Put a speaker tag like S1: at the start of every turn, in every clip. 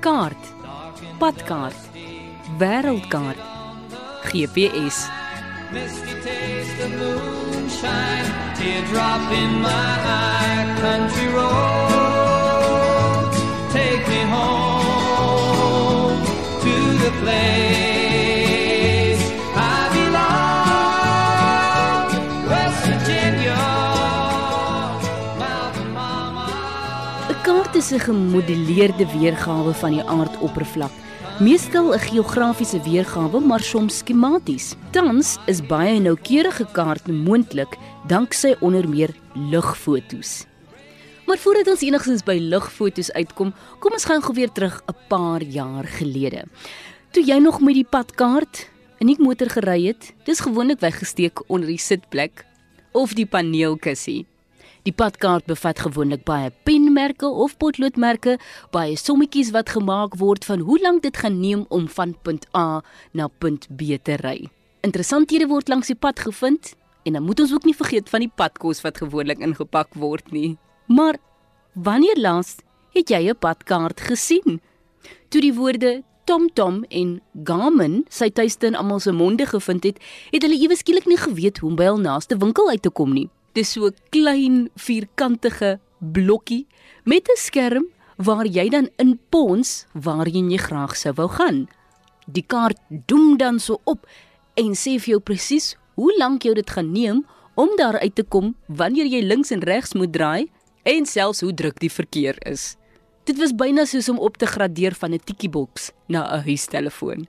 S1: kaart, padkaart, wêreldkaart, GPS.
S2: Misty taste of moonshine, teardrop in my eye, country road.
S1: Is 'n gemodelleerde weergawe van die aardoppervlak. Meestal 'n geografiese weergawe, maar soms skematies. Tans is baie noukeurige kaarte moontlik danksy onder meer lugfoto's. Maar voordat ons enigstens by lugfoto's uitkom, kom ons gaan gou weer terug 'n paar jaar gelede. Toe jy nog met die padkaart in die motor gery het, dis gewoonlik weggesteek onder die sitplek of die paneelkussie. Die padkaart bevat gewoonlik baie penmerke of potloodmerke, baie sommetjies wat gemaak word van hoe lank dit gaan neem om van punt A na punt B te ry. Interessanthede word langs die pad gevind en dan moet ons ook nie vergeet van die padkos wat gewoonlik ingepak word nie. Maar wanneer laas het jy 'n padkaart gesien? Toe die woorde TomTom en Garmin sy tuiste in almal se monde gevind het, het hulle ewe skielik nie geweet hoe om by hul naaste winkel uit te kom nie. Dis so 'n klein vierkantige blokkie met 'n skerm waar jy dan inpons waarheen jy graag sou wou gaan. Die kaart doem dan so op en sê vir jou presies hoe lank jou dit gaan neem om daar uit te kom wanneer jy links en regs moet draai en selfs hoe druk die verkeer is. Dit was byna soos om op te gradeer van 'n tikkieboks na 'n huistelefoon.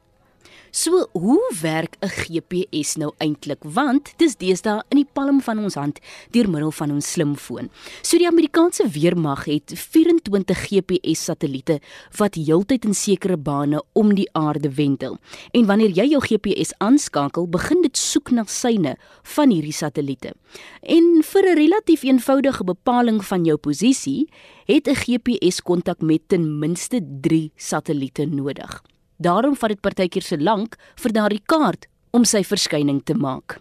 S1: So, hoe werk 'n GPS nou eintlik? Want dis deesdae in die palm van ons hand deur middel van ons slimfoon. So die Amerikaanse weermag het 24 GPS-satelliete wat heeltyd in sekere bane om die aarde wendel. En wanneer jy jou GPS aanskakel, begin dit soek na syne van hierdie satelliete. En vir 'n relatief eenvoudige bepaling van jou posisie, het 'n GPS kontak met ten minste 3 satelliete nodig. Daarom vat dit partykeer so lank vir daardie kaart om sy verskyning te maak.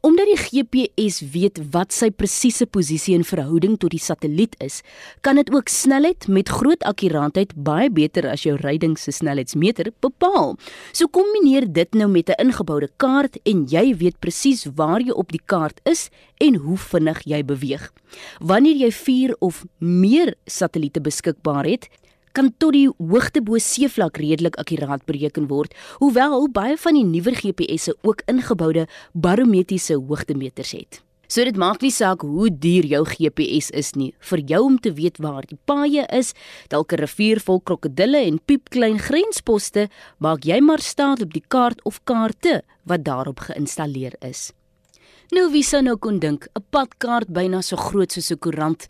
S1: Omdat die GPS weet wat sy presiese posisie in verhouding tot die satelliet is, kan dit ook snelheid met groot akkuraatheid baie beter as jou ryding se snelheidsmeter bepaal. So kombineer dit nou met 'n ingeboude kaart en jy weet presies waar jy op die kaart is en hoe vinnig jy beweeg. Wanneer jy 4 of meer satelliete beskikbaar het, kan tot die hoogte bo seevlak redelik akkuraat bereken word, hoewel baie van die nuwer GPS'e ook ingeboude barometriese hoogtemeters het. So dit maak nie saak hoe duur jou GPS is nie, vir jou om te weet waar die paaie is, dalk 'n rivier vol krokodille en piepklein grensposte, maak jy maar staat op die kaart of kaarte wat daarop geïnstalleer is. Nou wie sou nou kon dink 'n padkaart byna so groot soos 'n koerant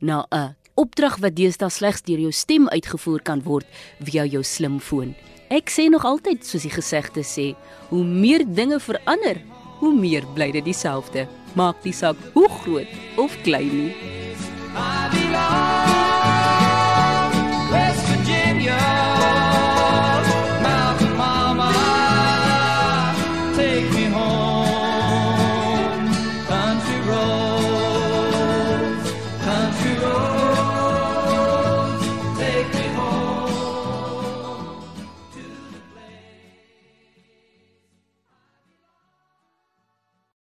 S1: na 'n opdrag wat deesdae slegs deur jou stem uitgevoer kan word via jou slimfoon. Ek sê nog altyd soos die gesegde sê, hoe meer dinge verander, hoe meer bly dit dieselfde. Maak nie saak hoe groot of klein nie.
S2: I